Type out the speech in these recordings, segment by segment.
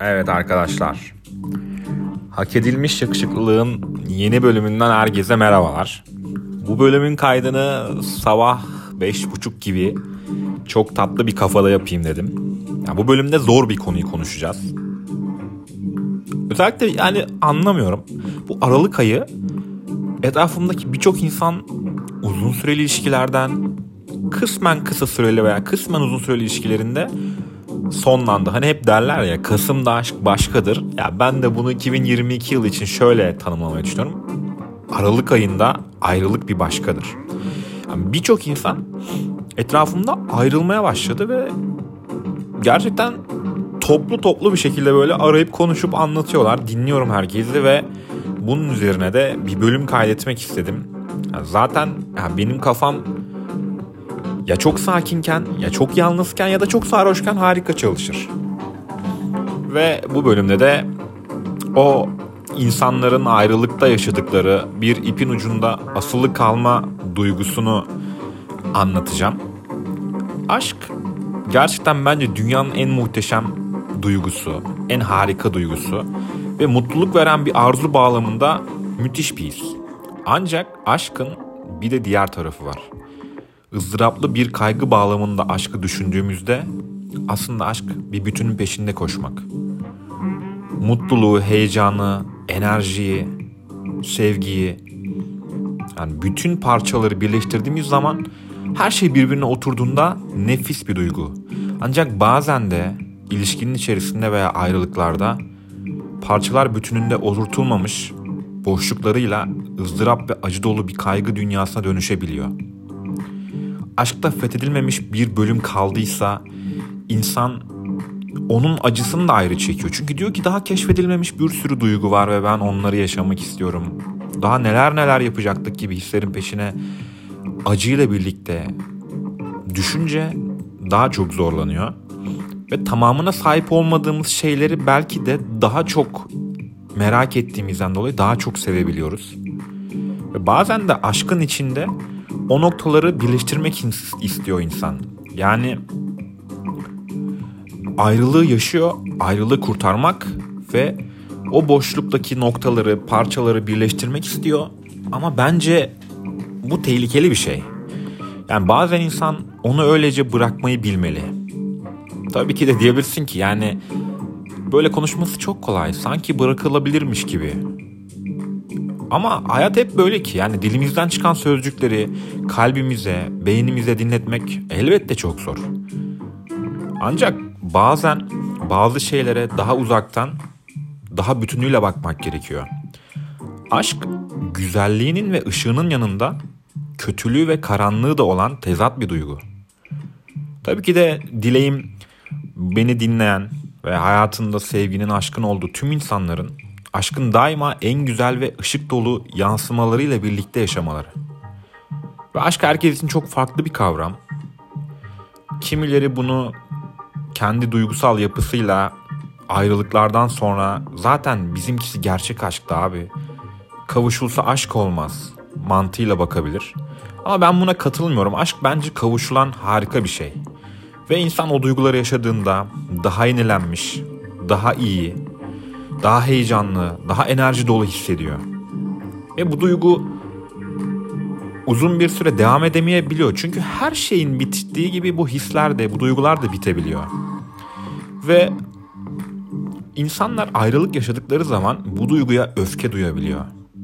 Evet arkadaşlar. Hak edilmiş yakışıklılığın yeni bölümünden herkese merhabalar. Bu bölümün kaydını sabah 5.30 gibi çok tatlı bir kafada yapayım dedim. Yani bu bölümde zor bir konuyu konuşacağız. Özellikle yani anlamıyorum. Bu Aralık ayı etrafımdaki birçok insan uzun süreli ilişkilerden kısmen kısa süreli veya kısmen uzun süreli ilişkilerinde sonlandı. Hani hep derler ya Kasım'da aşk başkadır. Ya ben de bunu 2022 yıl için şöyle tanımlamaya düşünüyorum. Aralık ayında ayrılık bir başkadır. Yani Birçok insan etrafımda ayrılmaya başladı ve gerçekten toplu toplu bir şekilde böyle arayıp konuşup anlatıyorlar. Dinliyorum herkesi ve bunun üzerine de bir bölüm kaydetmek istedim. Yani zaten yani benim kafam ya çok sakinken ya çok yalnızken ya da çok sarhoşken harika çalışır. Ve bu bölümde de o insanların ayrılıkta yaşadıkları bir ipin ucunda asılı kalma duygusunu anlatacağım. Aşk gerçekten bence dünyanın en muhteşem duygusu, en harika duygusu ve mutluluk veren bir arzu bağlamında müthiş bir his. Ancak aşkın bir de diğer tarafı var ızdıraplı bir kaygı bağlamında aşkı düşündüğümüzde aslında aşk bir bütünün peşinde koşmak. Mutluluğu, heyecanı, enerjiyi, sevgiyi yani bütün parçaları birleştirdiğimiz zaman her şey birbirine oturduğunda nefis bir duygu. Ancak bazen de ilişkinin içerisinde veya ayrılıklarda parçalar bütününde oturtulmamış boşluklarıyla ızdırap ve acı dolu bir kaygı dünyasına dönüşebiliyor aşkta fethedilmemiş bir bölüm kaldıysa insan onun acısını da ayrı çekiyor. Çünkü diyor ki daha keşfedilmemiş bir sürü duygu var ve ben onları yaşamak istiyorum. Daha neler neler yapacaktık gibi hislerin peşine acıyla birlikte düşünce daha çok zorlanıyor. Ve tamamına sahip olmadığımız şeyleri belki de daha çok merak ettiğimizden dolayı daha çok sevebiliyoruz. Ve bazen de aşkın içinde o noktaları birleştirmek istiyor insan. Yani ayrılığı yaşıyor, ayrılığı kurtarmak ve o boşluktaki noktaları, parçaları birleştirmek istiyor. Ama bence bu tehlikeli bir şey. Yani bazen insan onu öylece bırakmayı bilmeli. Tabii ki de diyebilirsin ki yani böyle konuşması çok kolay. Sanki bırakılabilirmiş gibi. Ama hayat hep böyle ki yani dilimizden çıkan sözcükleri kalbimize, beynimize dinletmek elbette çok zor. Ancak bazen bazı şeylere daha uzaktan, daha bütünüyle bakmak gerekiyor. Aşk güzelliğinin ve ışığının yanında kötülüğü ve karanlığı da olan tezat bir duygu. Tabii ki de dileğim beni dinleyen ve hayatında sevginin aşkın olduğu tüm insanların aşkın daima en güzel ve ışık dolu yansımalarıyla birlikte yaşamaları. Ve aşk herkes için çok farklı bir kavram. Kimileri bunu kendi duygusal yapısıyla ayrılıklardan sonra zaten bizimkisi gerçek aşktı abi. Kavuşulsa aşk olmaz mantığıyla bakabilir. Ama ben buna katılmıyorum. Aşk bence kavuşulan harika bir şey. Ve insan o duyguları yaşadığında daha yenilenmiş, daha iyi, daha heyecanlı, daha enerji dolu hissediyor. Ve bu duygu uzun bir süre devam edemeyebiliyor. Çünkü her şeyin bittiği gibi bu hisler de, bu duygular da bitebiliyor. Ve insanlar ayrılık yaşadıkları zaman bu duyguya öfke duyabiliyor.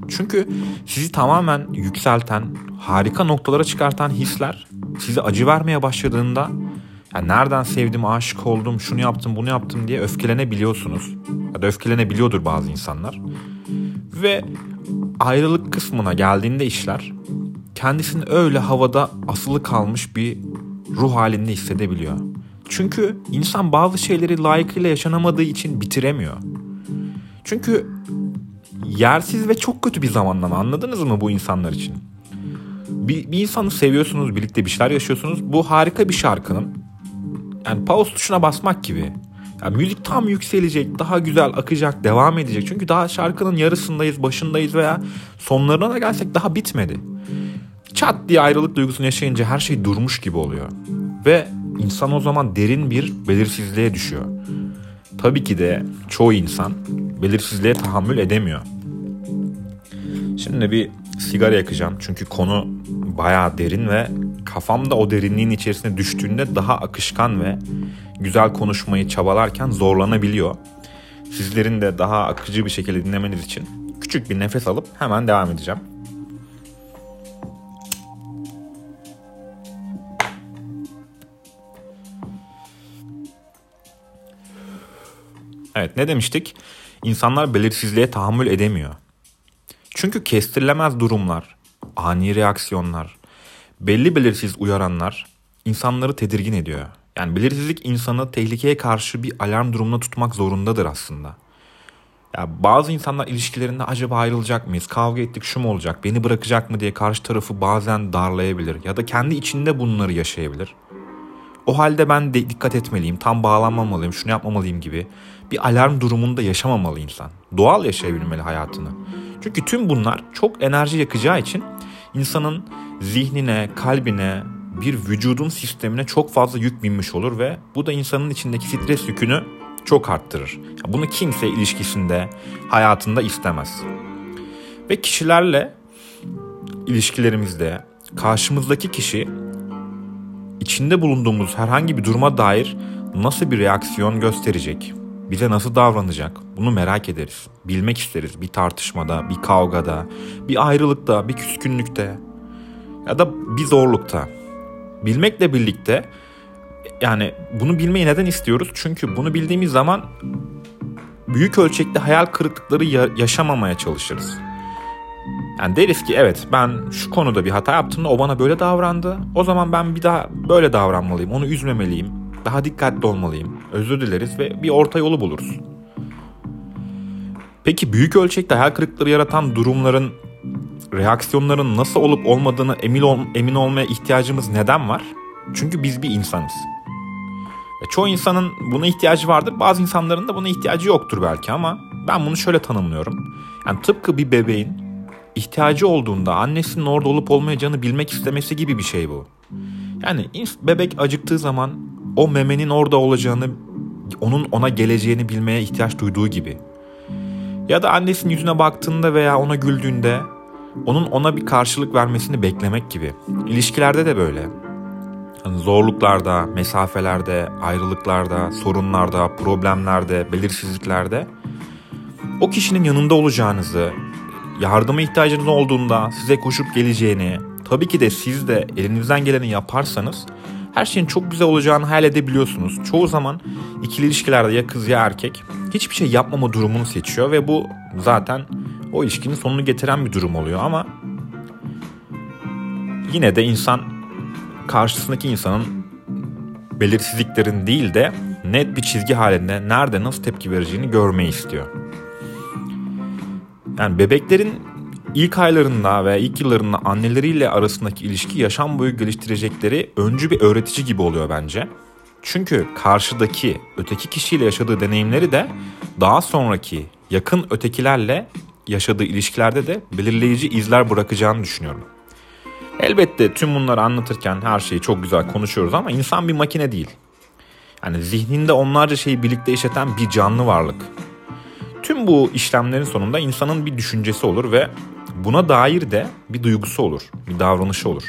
Çünkü sizi tamamen yükselten, harika noktalara çıkartan hisler size acı vermeye başladığında yani nereden sevdim, aşık oldum, şunu yaptım, bunu yaptım diye öfkelenebiliyorsunuz. Ya da öfkelenebiliyordur bazı insanlar. Ve ayrılık kısmına geldiğinde işler kendisini öyle havada asılı kalmış bir ruh halinde hissedebiliyor. Çünkü insan bazı şeyleri layıkıyla yaşanamadığı için bitiremiyor. Çünkü yersiz ve çok kötü bir zamanlama anladınız mı bu insanlar için? Bir, bir insanı seviyorsunuz, birlikte bir şeyler yaşıyorsunuz. Bu harika bir şarkının yani pause tuşuna basmak gibi. Yani müzik tam yükselecek, daha güzel akacak, devam edecek. Çünkü daha şarkının yarısındayız, başındayız veya sonlarına da gelsek daha bitmedi. Çat diye ayrılık duygusunu yaşayınca her şey durmuş gibi oluyor. Ve insan o zaman derin bir belirsizliğe düşüyor. tabii ki de çoğu insan belirsizliğe tahammül edemiyor. Şimdi bir sigara yakacağım çünkü konu bayağı derin ve kafamda o derinliğin içerisine düştüğünde daha akışkan ve güzel konuşmayı çabalarken zorlanabiliyor. Sizlerin de daha akıcı bir şekilde dinlemeniz için küçük bir nefes alıp hemen devam edeceğim. Evet ne demiştik? İnsanlar belirsizliğe tahammül edemiyor. Çünkü kestirilemez durumlar, ani reaksiyonlar, belli belirsiz uyaranlar insanları tedirgin ediyor. Yani belirsizlik insanı tehlikeye karşı bir alarm durumuna tutmak zorundadır aslında. Ya bazı insanlar ilişkilerinde acaba ayrılacak mıyız? Kavga ettik şu mu olacak? Beni bırakacak mı diye karşı tarafı bazen darlayabilir ya da kendi içinde bunları yaşayabilir. O halde ben de dikkat etmeliyim, tam bağlanmamalıyım, şunu yapmamalıyım gibi bir alarm durumunda yaşamamalı insan. Doğal yaşayabilmeli hayatını. Çünkü tüm bunlar çok enerji yakacağı için insanın zihnine, kalbine, bir vücudun sistemine çok fazla yük binmiş olur ve bu da insanın içindeki stres yükünü çok arttırır. Bunu kimse ilişkisinde, hayatında istemez. Ve kişilerle ilişkilerimizde karşımızdaki kişi içinde bulunduğumuz herhangi bir duruma dair nasıl bir reaksiyon gösterecek? Bize nasıl davranacak? Bunu merak ederiz. Bilmek isteriz bir tartışmada, bir kavgada, bir ayrılıkta, bir küskünlükte ya da bir zorlukta. Bilmekle birlikte yani bunu bilmeyi neden istiyoruz? Çünkü bunu bildiğimiz zaman büyük ölçekte hayal kırıklıkları yaşamamaya çalışırız. Yani deriz ki evet ben şu konuda bir hata yaptım o bana böyle davrandı. O zaman ben bir daha böyle davranmalıyım. Onu üzmemeliyim. Daha dikkatli olmalıyım. Özür dileriz ve bir orta yolu buluruz. Peki büyük ölçekte hayal kırıklıkları yaratan durumların reaksiyonların nasıl olup olmadığını emin, ol, emin olmaya ihtiyacımız neden var? Çünkü biz bir insanız. Ve çoğu insanın buna ihtiyacı vardır. Bazı insanların da buna ihtiyacı yoktur belki ama ben bunu şöyle tanımlıyorum. Yani tıpkı bir bebeğin ihtiyacı olduğunda annesinin orada olup olmayacağını bilmek istemesi gibi bir şey bu. Yani bebek acıktığı zaman o memenin orada olacağını, onun ona geleceğini bilmeye ihtiyaç duyduğu gibi. Ya da annesinin yüzüne baktığında veya ona güldüğünde onun ona bir karşılık vermesini beklemek gibi. İlişkilerde de böyle. Yani zorluklarda, mesafelerde, ayrılıklarda, sorunlarda, problemlerde, belirsizliklerde o kişinin yanında olacağınızı, yardıma ihtiyacınız olduğunda size koşup geleceğini, tabii ki de siz de elinizden geleni yaparsanız her şeyin çok güzel olacağını hayal edebiliyorsunuz. Çoğu zaman ikili ilişkilerde ya kız ya erkek hiçbir şey yapmama durumunu seçiyor ve bu zaten o ilişkinin sonunu getiren bir durum oluyor ama yine de insan karşısındaki insanın belirsizliklerin değil de net bir çizgi halinde nerede nasıl tepki vereceğini görmeyi istiyor. Yani bebeklerin ilk aylarında ve ilk yıllarında anneleriyle arasındaki ilişki yaşam boyu geliştirecekleri öncü bir öğretici gibi oluyor bence. Çünkü karşıdaki öteki kişiyle yaşadığı deneyimleri de daha sonraki yakın ötekilerle yaşadığı ilişkilerde de belirleyici izler bırakacağını düşünüyorum. Elbette tüm bunları anlatırken her şeyi çok güzel konuşuyoruz ama insan bir makine değil. Yani zihninde onlarca şeyi birlikte işleten bir canlı varlık. Tüm bu işlemlerin sonunda insanın bir düşüncesi olur ve buna dair de bir duygusu olur, bir davranışı olur.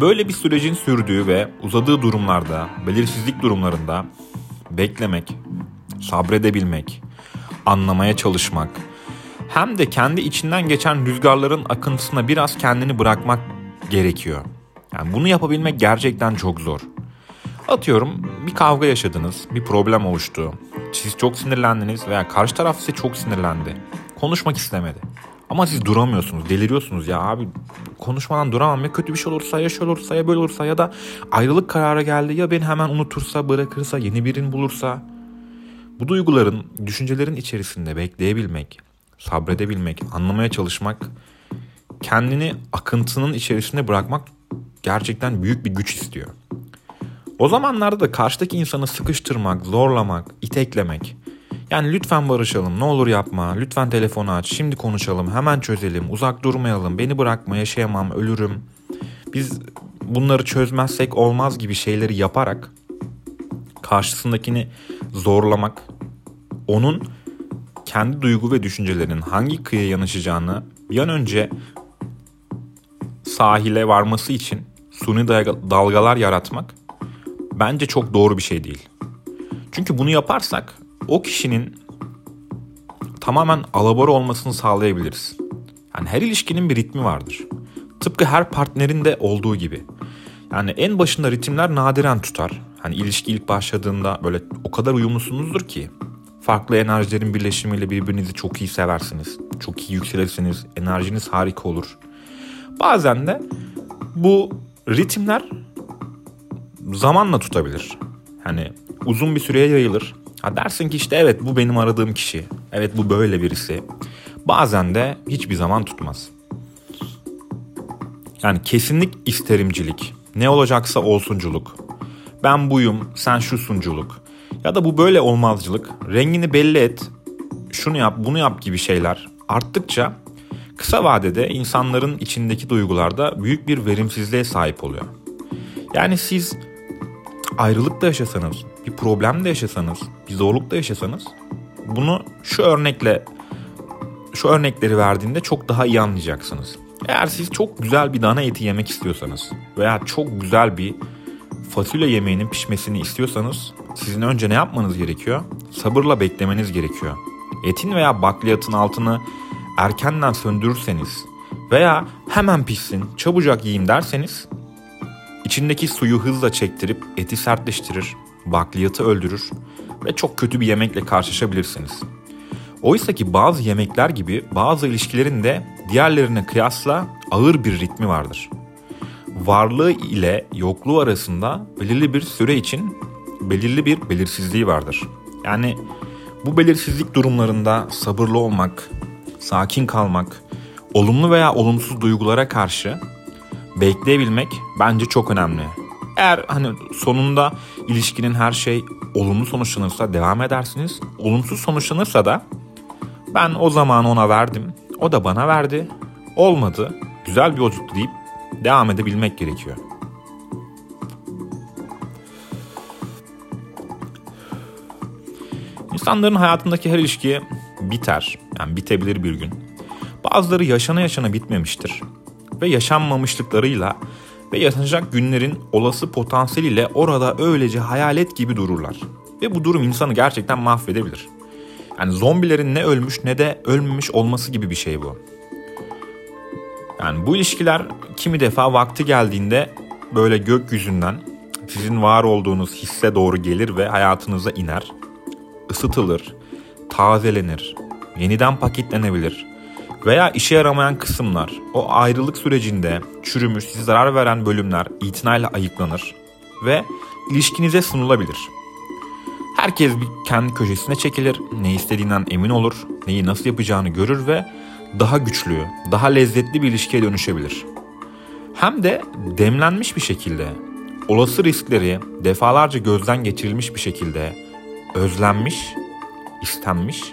Böyle bir sürecin sürdüğü ve uzadığı durumlarda, belirsizlik durumlarında beklemek, sabredebilmek, anlamaya çalışmak, hem de kendi içinden geçen rüzgarların akıntısına biraz kendini bırakmak gerekiyor. Yani bunu yapabilmek gerçekten çok zor. Atıyorum bir kavga yaşadınız, bir problem oluştu. Siz çok sinirlendiniz veya karşı taraf size çok sinirlendi. Konuşmak istemedi. Ama siz duramıyorsunuz, deliriyorsunuz ya abi konuşmadan duramam ya kötü bir şey olursa ya şöyle olursa ya böyle olursa ya da ayrılık kararı geldi ya beni hemen unutursa bırakırsa yeni birini bulursa. Bu duyguların, düşüncelerin içerisinde bekleyebilmek, sabredebilmek, anlamaya çalışmak, kendini akıntının içerisinde bırakmak gerçekten büyük bir güç istiyor. O zamanlarda da karşıdaki insanı sıkıştırmak, zorlamak, iteklemek. Yani lütfen barışalım, ne olur yapma, lütfen telefonu aç, şimdi konuşalım, hemen çözelim, uzak durmayalım, beni bırakma, yaşayamam, ölürüm. Biz bunları çözmezsek olmaz gibi şeyleri yaparak karşısındakini zorlamak, onun kendi duygu ve düşüncelerinin hangi kıyıya yanaşacağını bir an önce sahile varması için suni dalgalar yaratmak bence çok doğru bir şey değil. Çünkü bunu yaparsak o kişinin tamamen alabora olmasını sağlayabiliriz. Yani her ilişkinin bir ritmi vardır. Tıpkı her partnerin de olduğu gibi. Yani en başında ritimler nadiren tutar. Hani ilişki ilk başladığında böyle o kadar uyumlusunuzdur ki farklı enerjilerin birleşimiyle birbirinizi çok iyi seversiniz. Çok iyi yükselirsiniz. Enerjiniz harika olur. Bazen de bu ritimler zamanla tutabilir. Hani uzun bir süreye yayılır. Ha dersin ki işte evet bu benim aradığım kişi. Evet bu böyle birisi. Bazen de hiçbir zaman tutmaz. Yani kesinlik isterimcilik. Ne olacaksa olsunculuk. Ben buyum, sen şu sunculuk. Ya da bu böyle olmazcılık. Rengini belli et. Şunu yap, bunu yap gibi şeyler arttıkça kısa vadede insanların içindeki duygularda büyük bir verimsizliğe sahip oluyor. Yani siz ayrılık da yaşasanız, bir problem de yaşasanız, bir zorluk da yaşasanız bunu şu örnekle şu örnekleri verdiğinde çok daha iyi anlayacaksınız. Eğer siz çok güzel bir dana eti yemek istiyorsanız veya çok güzel bir fasulye yemeğinin pişmesini istiyorsanız sizin önce ne yapmanız gerekiyor? Sabırla beklemeniz gerekiyor. Etin veya bakliyatın altını erkenden söndürürseniz veya hemen pişsin, çabucak yiyeyim derseniz içindeki suyu hızla çektirip eti sertleştirir, bakliyatı öldürür ve çok kötü bir yemekle karşılaşabilirsiniz. Oysa ki bazı yemekler gibi bazı ilişkilerin de diğerlerine kıyasla ağır bir ritmi vardır. Varlığı ile yokluğu arasında belirli bir süre için belirli bir belirsizliği vardır. Yani bu belirsizlik durumlarında sabırlı olmak, sakin kalmak, olumlu veya olumsuz duygulara karşı bekleyebilmek bence çok önemli. Eğer hani sonunda ilişkinin her şey olumlu sonuçlanırsa devam edersiniz. Olumsuz sonuçlanırsa da ben o zaman ona verdim. O da bana verdi. Olmadı. Güzel bir yolculuk deyip devam edebilmek gerekiyor. İnsanların hayatındaki her ilişki biter. Yani bitebilir bir gün. Bazıları yaşana yaşana bitmemiştir. Ve yaşanmamışlıklarıyla ve yaşanacak günlerin olası potansiyeliyle orada öylece hayalet gibi dururlar. Ve bu durum insanı gerçekten mahvedebilir. Yani zombilerin ne ölmüş ne de ölmemiş olması gibi bir şey bu. Yani bu ilişkiler kimi defa vakti geldiğinde böyle gökyüzünden sizin var olduğunuz hisse doğru gelir ve hayatınıza iner. ısıtılır, tazelenir, yeniden paketlenebilir. Veya işe yaramayan kısımlar, o ayrılık sürecinde çürümüş, size zarar veren bölümler itinayla ayıklanır ve ilişkinize sunulabilir.'' Herkes bir kendi köşesine çekilir, ne istediğinden emin olur, neyi nasıl yapacağını görür ve daha güçlü, daha lezzetli bir ilişkiye dönüşebilir. Hem de demlenmiş bir şekilde, olası riskleri defalarca gözden geçirilmiş bir şekilde özlenmiş, istenmiş,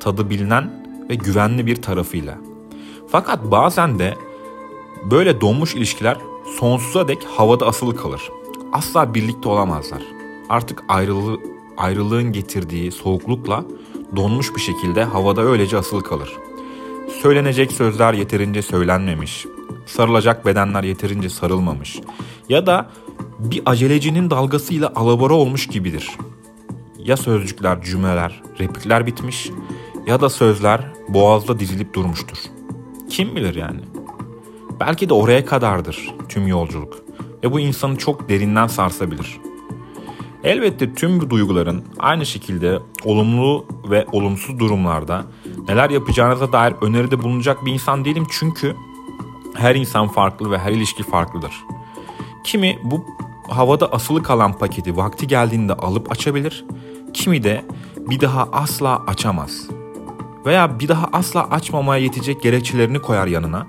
tadı bilinen ve güvenli bir tarafıyla. Fakat bazen de böyle donmuş ilişkiler sonsuza dek havada asılı kalır. Asla birlikte olamazlar. Artık ayrılı, ayrılığın getirdiği soğuklukla donmuş bir şekilde havada öylece asılı kalır. Söylenecek sözler yeterince söylenmemiş, sarılacak bedenler yeterince sarılmamış ya da bir acelecinin dalgasıyla alabora olmuş gibidir. Ya sözcükler, cümleler, replikler bitmiş ya da sözler boğazda dizilip durmuştur. Kim bilir yani? Belki de oraya kadardır tüm yolculuk ve bu insanı çok derinden sarsabilir.'' Elbette tüm bu duyguların aynı şekilde olumlu ve olumsuz durumlarda neler yapacağınıza dair öneride bulunacak bir insan değilim çünkü her insan farklı ve her ilişki farklıdır. Kimi bu havada asılı kalan paketi vakti geldiğinde alıp açabilir, kimi de bir daha asla açamaz. Veya bir daha asla açmamaya yetecek gerekçelerini koyar yanına.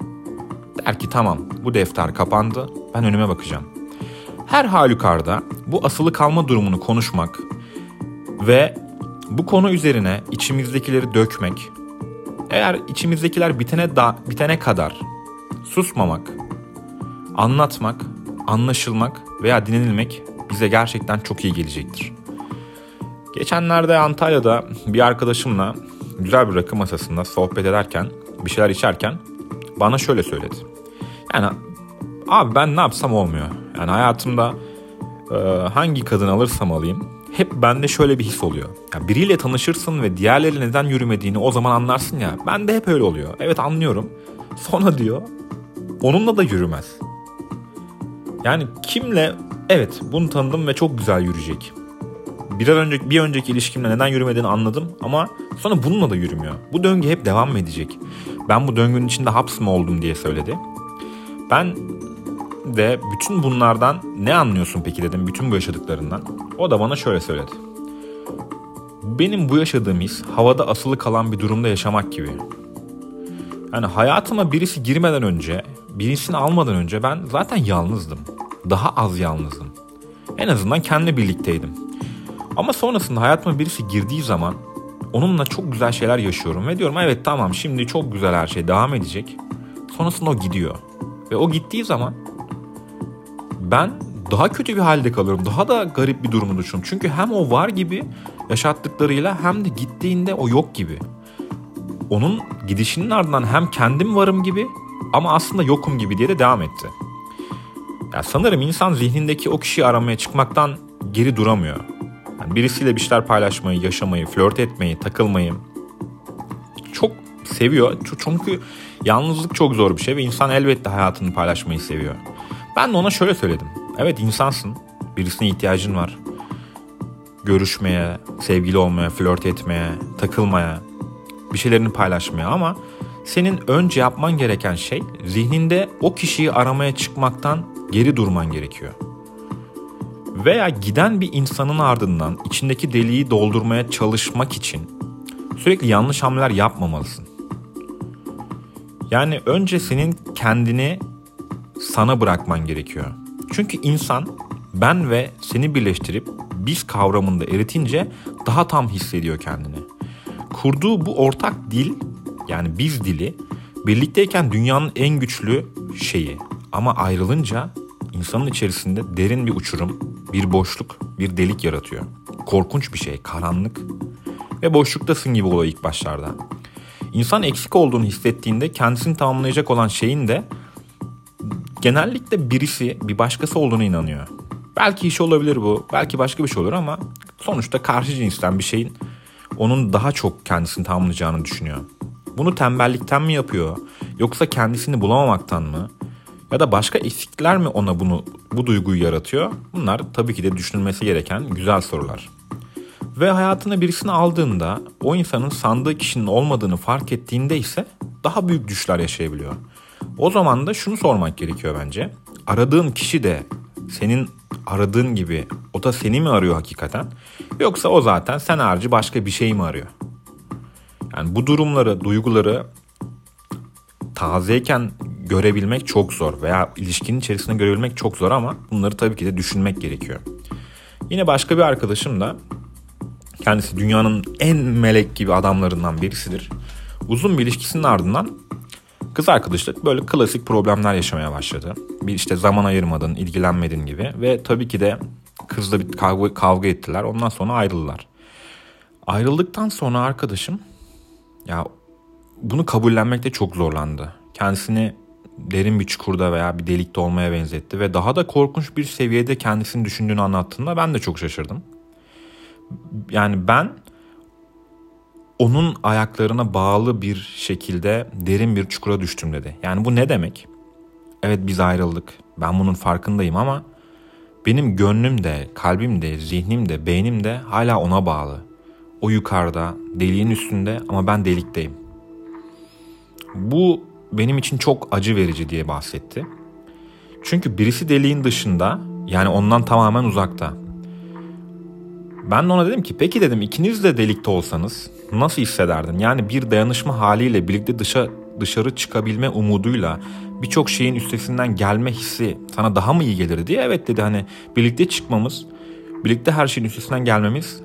Der ki tamam bu defter kapandı ben önüme bakacağım.'' Her halükarda bu asılı kalma durumunu konuşmak ve bu konu üzerine içimizdekileri dökmek, eğer içimizdekiler bitene da bitene kadar susmamak, anlatmak anlaşılmak veya dinlenilmek bize gerçekten çok iyi gelecektir. Geçenlerde Antalya'da bir arkadaşımla güzel bir rakı masasında sohbet ederken, bir şeyler içerken bana şöyle söyledi. Yani abi ben ne yapsam olmuyor. Yani hayatımda e, hangi kadın alırsam alayım hep bende şöyle bir his oluyor. Yani biriyle tanışırsın ve diğerleri neden yürümediğini o zaman anlarsın ya. Bende hep öyle oluyor. Evet anlıyorum. Sonra diyor onunla da yürümez. Yani kimle evet bunu tanıdım ve çok güzel yürüyecek. Bir an önce bir önceki ilişkimle neden yürümediğini anladım ama sonra bununla da yürümüyor. Bu döngü hep devam edecek. Ben bu döngünün içinde haps mı oldum diye söyledi. Ben de bütün bunlardan ne anlıyorsun peki dedim bütün bu yaşadıklarından. O da bana şöyle söyledi. Benim bu yaşadığım his havada asılı kalan bir durumda yaşamak gibi. Yani hayatıma birisi girmeden önce, birisini almadan önce ben zaten yalnızdım. Daha az yalnızdım. En azından kendi birlikteydim. Ama sonrasında hayatıma birisi girdiği zaman onunla çok güzel şeyler yaşıyorum ve diyorum evet tamam şimdi çok güzel her şey devam edecek. Sonrasında o gidiyor. Ve o gittiği zaman ben daha kötü bir halde kalıyorum. Daha da garip bir durumda düşüyorum. Çünkü hem o var gibi yaşattıklarıyla hem de gittiğinde o yok gibi. Onun gidişinin ardından hem kendim varım gibi ama aslında yokum gibi diye de devam etti. Ya sanırım insan zihnindeki o kişiyi aramaya çıkmaktan geri duramıyor. Yani birisiyle bir şeyler paylaşmayı, yaşamayı, flört etmeyi, takılmayı çok seviyor. Çünkü yalnızlık çok zor bir şey ve insan elbette hayatını paylaşmayı seviyor. Ben de ona şöyle söyledim. Evet insansın. Birisine ihtiyacın var. Görüşmeye, sevgili olmaya, flört etmeye, takılmaya, bir şeylerini paylaşmaya ama senin önce yapman gereken şey zihninde o kişiyi aramaya çıkmaktan geri durman gerekiyor. Veya giden bir insanın ardından içindeki deliği doldurmaya çalışmak için sürekli yanlış hamleler yapmamalısın. Yani önce senin kendini sana bırakman gerekiyor. Çünkü insan ben ve seni birleştirip biz kavramında eritince daha tam hissediyor kendini. Kurduğu bu ortak dil yani biz dili birlikteyken dünyanın en güçlü şeyi ama ayrılınca insanın içerisinde derin bir uçurum, bir boşluk, bir delik yaratıyor. Korkunç bir şey, karanlık ve boşluktasın gibi oluyor ilk başlarda. İnsan eksik olduğunu hissettiğinde kendisini tamamlayacak olan şeyin de genellikle birisi bir başkası olduğuna inanıyor. Belki iş olabilir bu, belki başka bir şey olur ama sonuçta karşı cinsten bir şeyin onun daha çok kendisini tamamlayacağını düşünüyor. Bunu tembellikten mi yapıyor yoksa kendisini bulamamaktan mı ya da başka eksikler mi ona bunu bu duyguyu yaratıyor? Bunlar tabii ki de düşünülmesi gereken güzel sorular. Ve hayatına birisini aldığında o insanın sandığı kişinin olmadığını fark ettiğinde ise daha büyük düşler yaşayabiliyor. O zaman da şunu sormak gerekiyor bence. Aradığın kişi de senin aradığın gibi o da seni mi arıyor hakikaten? Yoksa o zaten sen harcı başka bir şey mi arıyor? Yani bu durumları, duyguları tazeyken görebilmek çok zor veya ilişkinin içerisinde görebilmek çok zor ama bunları tabii ki de düşünmek gerekiyor. Yine başka bir arkadaşım da kendisi dünyanın en melek gibi adamlarından birisidir. Uzun bir ilişkisinin ardından kız arkadaşla böyle klasik problemler yaşamaya başladı. Bir işte zaman ayırmadın, ilgilenmedin gibi ve tabii ki de kızla bir kavga, kavga ettiler. Ondan sonra ayrıldılar. Ayrıldıktan sonra arkadaşım ya bunu kabullenmekte çok zorlandı. Kendisini derin bir çukurda veya bir delikte olmaya benzetti ve daha da korkunç bir seviyede kendisini düşündüğünü anlattığında ben de çok şaşırdım. Yani ben onun ayaklarına bağlı bir şekilde derin bir çukura düştüm dedi. Yani bu ne demek? Evet biz ayrıldık. Ben bunun farkındayım ama benim gönlüm de, kalbim de, zihnim de, beynim de hala ona bağlı. O yukarıda, deliğin üstünde ama ben delikteyim. Bu benim için çok acı verici diye bahsetti. Çünkü birisi deliğin dışında yani ondan tamamen uzakta. Ben de ona dedim ki peki dedim ikiniz de delikte olsanız nasıl hissederdin? Yani bir dayanışma haliyle birlikte dışa dışarı çıkabilme umuduyla birçok şeyin üstesinden gelme hissi sana daha mı iyi gelir diye evet dedi hani birlikte çıkmamız, birlikte her şeyin üstesinden gelmemiz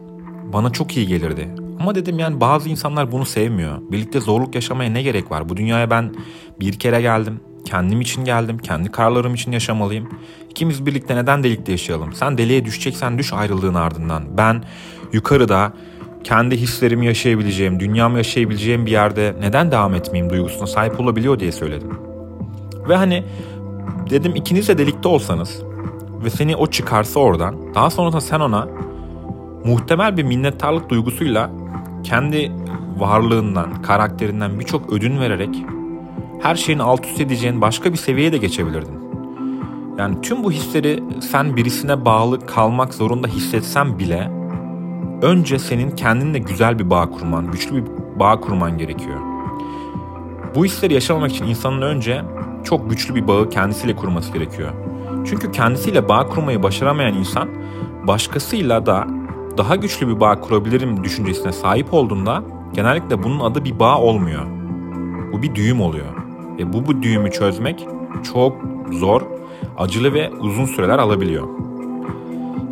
bana çok iyi gelirdi. Ama dedim yani bazı insanlar bunu sevmiyor. Birlikte zorluk yaşamaya ne gerek var? Bu dünyaya ben bir kere geldim. kendim için geldim. Kendi kararlarım için yaşamalıyım. İkimiz birlikte neden delikte yaşayalım? Sen deliğe düşeceksen düş ayrılığın ardından. Ben yukarıda kendi hislerimi yaşayabileceğim, dünyamı yaşayabileceğim bir yerde neden devam etmeyeyim duygusuna sahip olabiliyor diye söyledim. Ve hani dedim ikiniz de delikte olsanız ve seni o çıkarsa oradan daha sonra sen ona muhtemel bir minnettarlık duygusuyla kendi varlığından, karakterinden birçok ödün vererek her şeyin alt üst edeceğin başka bir seviyeye de geçebilirdin. Yani tüm bu hisleri sen birisine bağlı kalmak zorunda hissetsen bile önce senin kendinle güzel bir bağ kurman, güçlü bir bağ kurman gerekiyor. Bu hisleri yaşamamak için insanın önce çok güçlü bir bağı kendisiyle kurması gerekiyor. Çünkü kendisiyle bağ kurmayı başaramayan insan başkasıyla da daha güçlü bir bağ kurabilirim düşüncesine sahip olduğunda genellikle bunun adı bir bağ olmuyor. Bu bir düğüm oluyor. Ve bu, bu düğümü çözmek çok zor, acılı ve uzun süreler alabiliyor.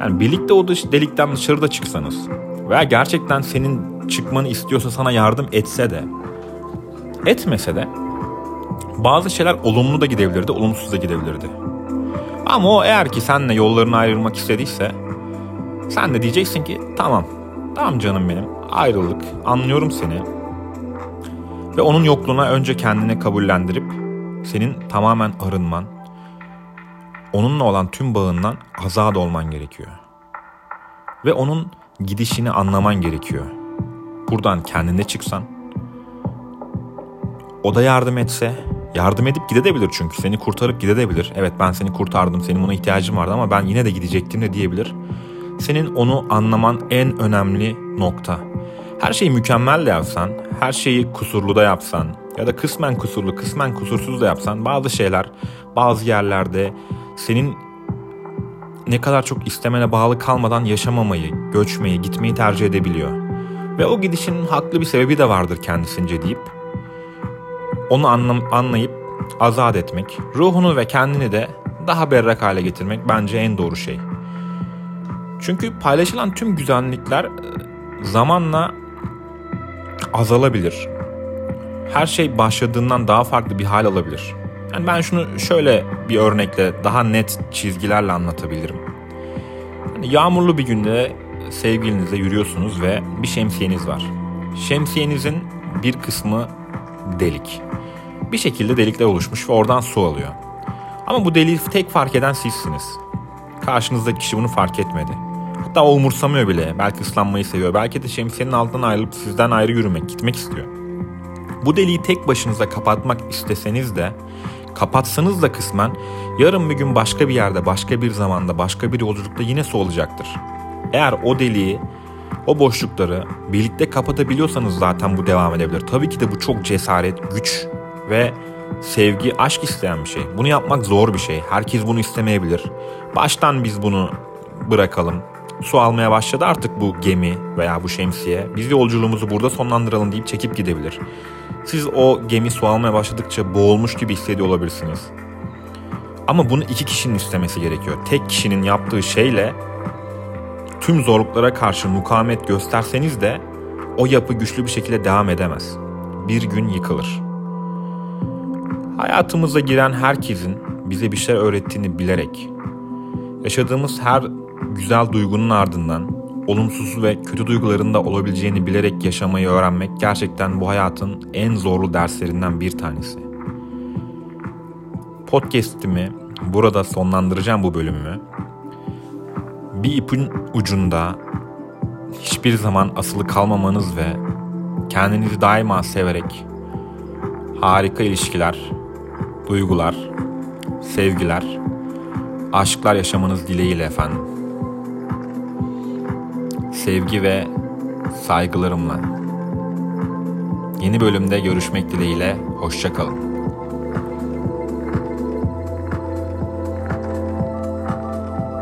Yani birlikte o dış, delikten dışarıda çıksanız veya gerçekten senin çıkmanı istiyorsa sana yardım etse de etmese de bazı şeyler olumlu da gidebilirdi, olumsuz da gidebilirdi. Ama o eğer ki seninle yollarını ayrılmak istediyse sen de diyeceksin ki tamam, tamam canım benim ayrıldık, anlıyorum seni. Ve onun yokluğuna önce kendini kabullendirip senin tamamen arınman, onunla olan tüm bağından azad olman gerekiyor. Ve onun gidişini anlaman gerekiyor. Buradan kendine çıksan, o da yardım etse, yardım edip gidebilir çünkü seni kurtarıp gidebilir. Evet ben seni kurtardım, senin buna ihtiyacın vardı ama ben yine de gidecektim de diyebilir. Senin onu anlaman en önemli nokta. Her şeyi mükemmel de yapsan, her şeyi kusurlu da yapsan ya da kısmen kusurlu, kısmen kusursuz da yapsan bazı şeyler bazı yerlerde senin ne kadar çok istemene bağlı kalmadan yaşamamayı, göçmeyi, gitmeyi tercih edebiliyor. Ve o gidişin haklı bir sebebi de vardır kendisince deyip onu anlam anlayıp azat etmek, ruhunu ve kendini de daha berrak hale getirmek bence en doğru şey. Çünkü paylaşılan tüm güzellikler e, zamanla azalabilir. Her şey başladığından daha farklı bir hal alabilir. Yani ben şunu şöyle bir örnekle daha net çizgilerle anlatabilirim. Yani yağmurlu bir günde sevgilinizle yürüyorsunuz ve bir şemsiyeniz var. Şemsiyenizin bir kısmı delik. Bir şekilde delikler oluşmuş ve oradan su alıyor. Ama bu deliği tek fark eden sizsiniz. Karşınızdaki kişi bunu fark etmedi. Hatta o umursamıyor bile. Belki ıslanmayı seviyor. Belki de şemsiyenin altından ayrılıp sizden ayrı yürümek, gitmek istiyor. Bu deliği tek başınıza kapatmak isteseniz de kapatsanız da kısmen yarın bir gün başka bir yerde, başka bir zamanda, başka bir yolculukta yine su olacaktır. Eğer o deliği, o boşlukları birlikte kapatabiliyorsanız zaten bu devam edebilir. Tabii ki de bu çok cesaret, güç ve sevgi, aşk isteyen bir şey. Bunu yapmak zor bir şey. Herkes bunu istemeyebilir. Baştan biz bunu bırakalım. Su almaya başladı artık bu gemi veya bu şemsiye. Biz yolculuğumuzu burada sonlandıralım deyip çekip gidebilir. Siz o gemi su almaya başladıkça boğulmuş gibi hissediyor olabilirsiniz. Ama bunu iki kişinin istemesi gerekiyor. Tek kişinin yaptığı şeyle tüm zorluklara karşı mukavemet gösterseniz de o yapı güçlü bir şekilde devam edemez. Bir gün yıkılır. Hayatımıza giren herkesin bize bir şey öğrettiğini bilerek, yaşadığımız her güzel duygunun ardından olumsuz ve kötü duyguların da olabileceğini bilerek yaşamayı öğrenmek gerçekten bu hayatın en zorlu derslerinden bir tanesi. Podcast'imi burada sonlandıracağım bu bölümü. Bir ipin ucunda hiçbir zaman asılı kalmamanız ve kendinizi daima severek harika ilişkiler, duygular, sevgiler, aşklar yaşamanız dileğiyle efendim. Sevgi ve saygılarımla. Yeni bölümde görüşmek dileğiyle, hoşçakalın.